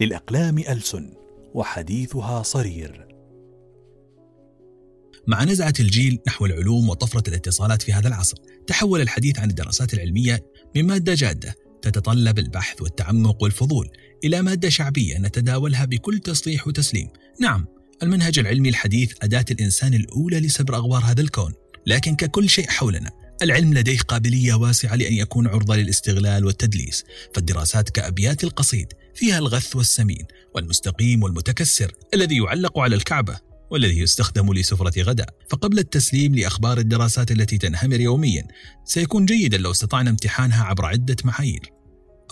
للأقلام ألسن وحديثها صرير. مع نزعة الجيل نحو العلوم وطفرة الاتصالات في هذا العصر تحول الحديث عن الدراسات العلمية من مادة جادة تتطلب البحث والتعمق والفضول إلى مادة شعبية نتداولها بكل تصريح وتسليم. نعم المنهج العلمي الحديث أداة الإنسان الأولى لسبر أغوار هذا الكون لكن ككل شيء حولنا. العلم لديه قابلية واسعة لأن يكون عرضة للاستغلال والتدليس فالدراسات كأبيات القصيد فيها الغث والسمين والمستقيم والمتكسر الذي يعلق على الكعبة والذي يستخدم لسفرة غداء فقبل التسليم لأخبار الدراسات التي تنهمر يوميا سيكون جيدا لو استطعنا امتحانها عبر عدة معايير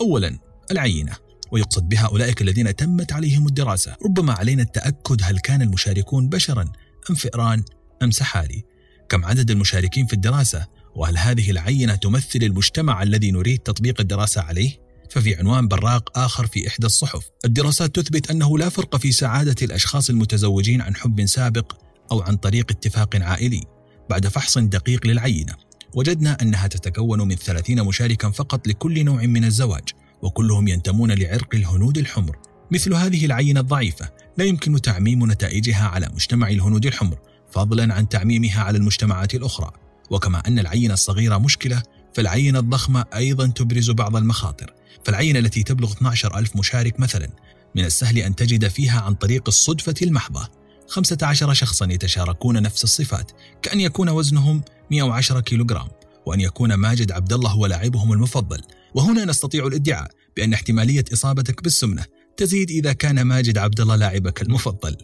أولا العينة ويقصد بها أولئك الذين تمت عليهم الدراسة. ربما علينا التأكد هل كان المشاركون بشرا أم فئران أم سحالي كم عدد المشاركين في الدراسة؟ وهل هذه العينة تمثل المجتمع الذي نريد تطبيق الدراسة عليه؟ ففي عنوان براق آخر في إحدى الصحف الدراسات تثبت أنه لا فرق في سعادة الأشخاص المتزوجين عن حب سابق أو عن طريق اتفاق عائلي. بعد فحص دقيق للعينة وجدنا أنها تتكون من 30 مشاركا فقط لكل نوع من الزواج وكلهم ينتمون لعرق الهنود الحمر. مثل هذه العينة الضعيفة لا يمكن تعميم نتائجها على مجتمع الهنود الحمر فضلا عن تعميمها على المجتمعات الأخرى. وكما أن العينة الصغيرة مشكلة فالعينة الضخمة أيضا تبرز بعض المخاطر. فالعينة التي تبلغ 12 ألف مشارك مثلا من السهل أن تجد فيها عن طريق الصدفة المحضة. 15 شخصا يتشاركون نفس الصفات كأن يكون وزنهم 110 كيلوغرام وأن يكون ماجد عبد الله هو لاعبهم المفضل. وهنا نستطيع الإدعاء بأن احتمالية إصابتك بالسمنة تزيد إذا كان ماجد عبد الله لاعبك المفضل.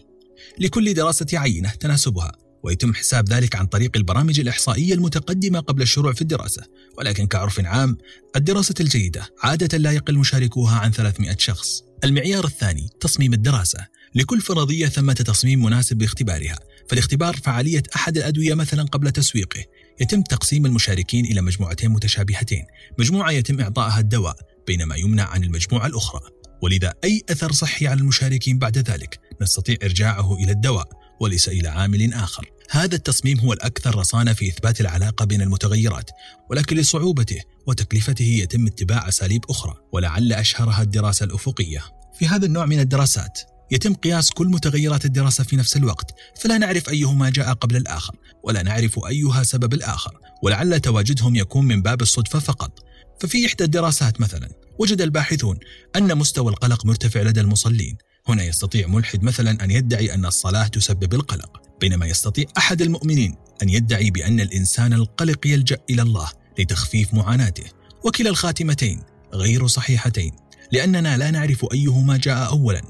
لكل دراسة عينة تناسبها. ويتم حساب ذلك عن طريق البرامج الإحصائية المتقدمة قبل الشروع في الدراسة. ولكن كعرف عام الدراسة الجيدة عادة لا يقل مشاركوها عن 300 شخص. المعيار الثاني تصميم الدراسة. لكل فرضية ثمة تصميم مناسب لاختبارها فالاختبار فعالية أحد الأدوية مثلا قبل تسويقه. يتم تقسيم المشاركين إلى مجموعتين متشابهتين. مجموعة يتم إعطائها الدواء بينما يمنع عن المجموعة الأخرى. ولذا أي أثر صحي على المشاركين بعد ذلك؟ نستطيع إرجاعه إلى الدواء. وليس إلى عامل آخر. هذا التصميم هو الأكثر رصانة في إثبات العلاقة بين المتغيرات ولكن لصعوبته وتكلفته يتم اتباع أساليب أخرى ولعل أشهرها الدراسة الأفقية. في هذا النوع من الدراسات يتم قياس كل متغيرات الدراسة في نفس الوقت فلا نعرف أيهما جاء قبل الآخر ولا نعرف أيها سبب الآخر ولعل تواجدهم يكون من باب الصدفة فقط. ففي إحدى الدراسات مثلا وجد الباحثون أن مستوى القلق مرتفع لدى المصلين هنا يستطيع ملحد مثلا أن يدعي أن الصلاة تسبب القلق بينما يستطيع أحد المؤمنين أن يدعي بأن الإنسان القلق يلجأ إلى الله لتخفيف معاناته. وكلا الخاتمتين غير صحيحتين لأننا لا نعرف أيهما جاء أولا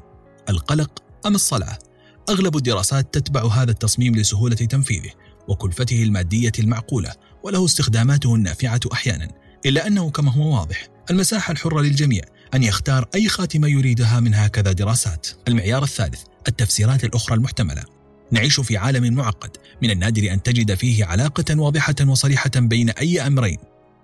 القلق أم الصلاة؟ أغلب الدراسات تتبع هذا التصميم لسهولة تنفيذه وكلفته المادية المعقولة وله استخداماته النافعة أحيانا إلا أنه كما هو واضح المساحة الحرة للجميع. أن يختار أي خاتمة يريدها من هكذا دراسات المعيار الثالث التفسيرات الأخرى المحتملة نعيش في عالم معقد من النادر أن تجد فيه علاقة واضحة وصريحة بين أي أمرين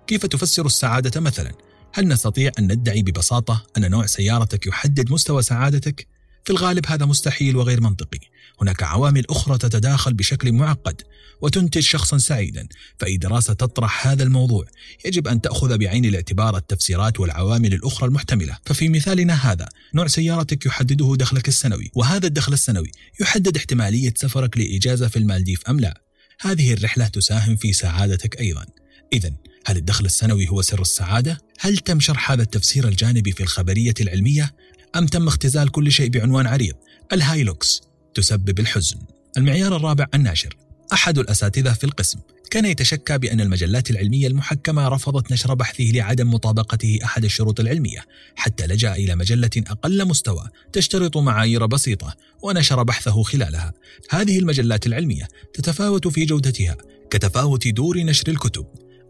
كيف تفسر السعادة مثلا؟ هل نستطيع أن ندعي ببساطة أن نوع سيارتك يحدد مستوى سعادتك؟ في الغالب هذا مستحيل وغير منطقي. هناك عوامل أخرى تتداخل بشكل معقد وتنتج شخصا سعيدا فأي دراسة تطرح هذا الموضوع. يجب أن تأخذ بعين الاعتبار التفسيرات والعوامل الأخرى المحتملة. ففي مثالنا هذا نوع سيارتك يحدده دخلك السنوي وهذا الدخل السنوي يحدد احتمالية سفرك لإجازة في المالديف أم لا. هذه الرحلة تساهم في سعادتك أيضا. إذا هل الدخل السنوي هو سر السعادة؟ هل تم شرح هذا التفسير الجانبي في الخبرية العلمية؟ أم تم اختزال كل شيء بعنوان عريض؟ الهايلوكس تسبب الحزن. المعيار الرابع الناشر. أحد الأساتذة في القسم كان يتشكى بأن المجلات العلمية المحكمة رفضت نشر بحثه لعدم مطابقته أحد الشروط العلمية حتى لجأ إلى مجلة أقل مستوى تشترط معايير بسيطة ونشر بحثه خلالها. هذه المجلات العلمية تتفاوت في جودتها كتفاوت دور نشر الكتب.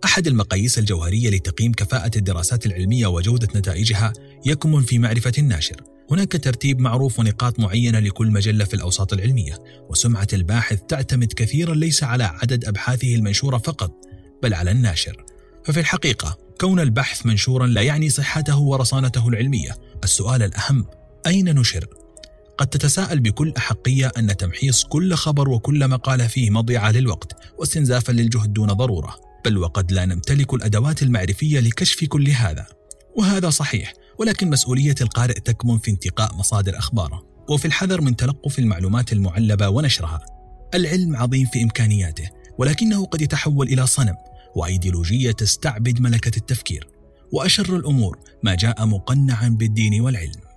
أحد المقاييس الجوهرية لتقييم كفاءة الدراسات العلمية وجودة نتائجها يكمن في معرفة الناشر. هناك ترتيب معروف ونقاط معينة لكل مجلة في الأوساط العلمية وسمعة الباحث تعتمد كثيرا ليس على عدد أبحاثه المنشورة فقط بل على الناشر. ففي الحقيقة كون البحث منشورا لا يعني صحته ورصانته العلمية. السؤال الأهم أين نشر؟ قد تتساءل بكل أحقية أن تمحيص كل خبر وكل مقالة فيه مضيعة للوقت واستنزافا للجهد دون ضرورة. بل وقد لا نمتلك الأدوات المعرفية لكشف كل هذا. وهذا صحيح ولكن مسؤولية القارئ تكمن في انتقاء مصادر أخباره وفي الحذر من تلقف المعلومات المعلبة ونشرها. العلم عظيم في إمكانياته ولكنه قد يتحول إلى صنم وأيديولوجية تستعبد ملكة التفكير. وأشر الأمور ما جاء مقنعا بالدين والعلم.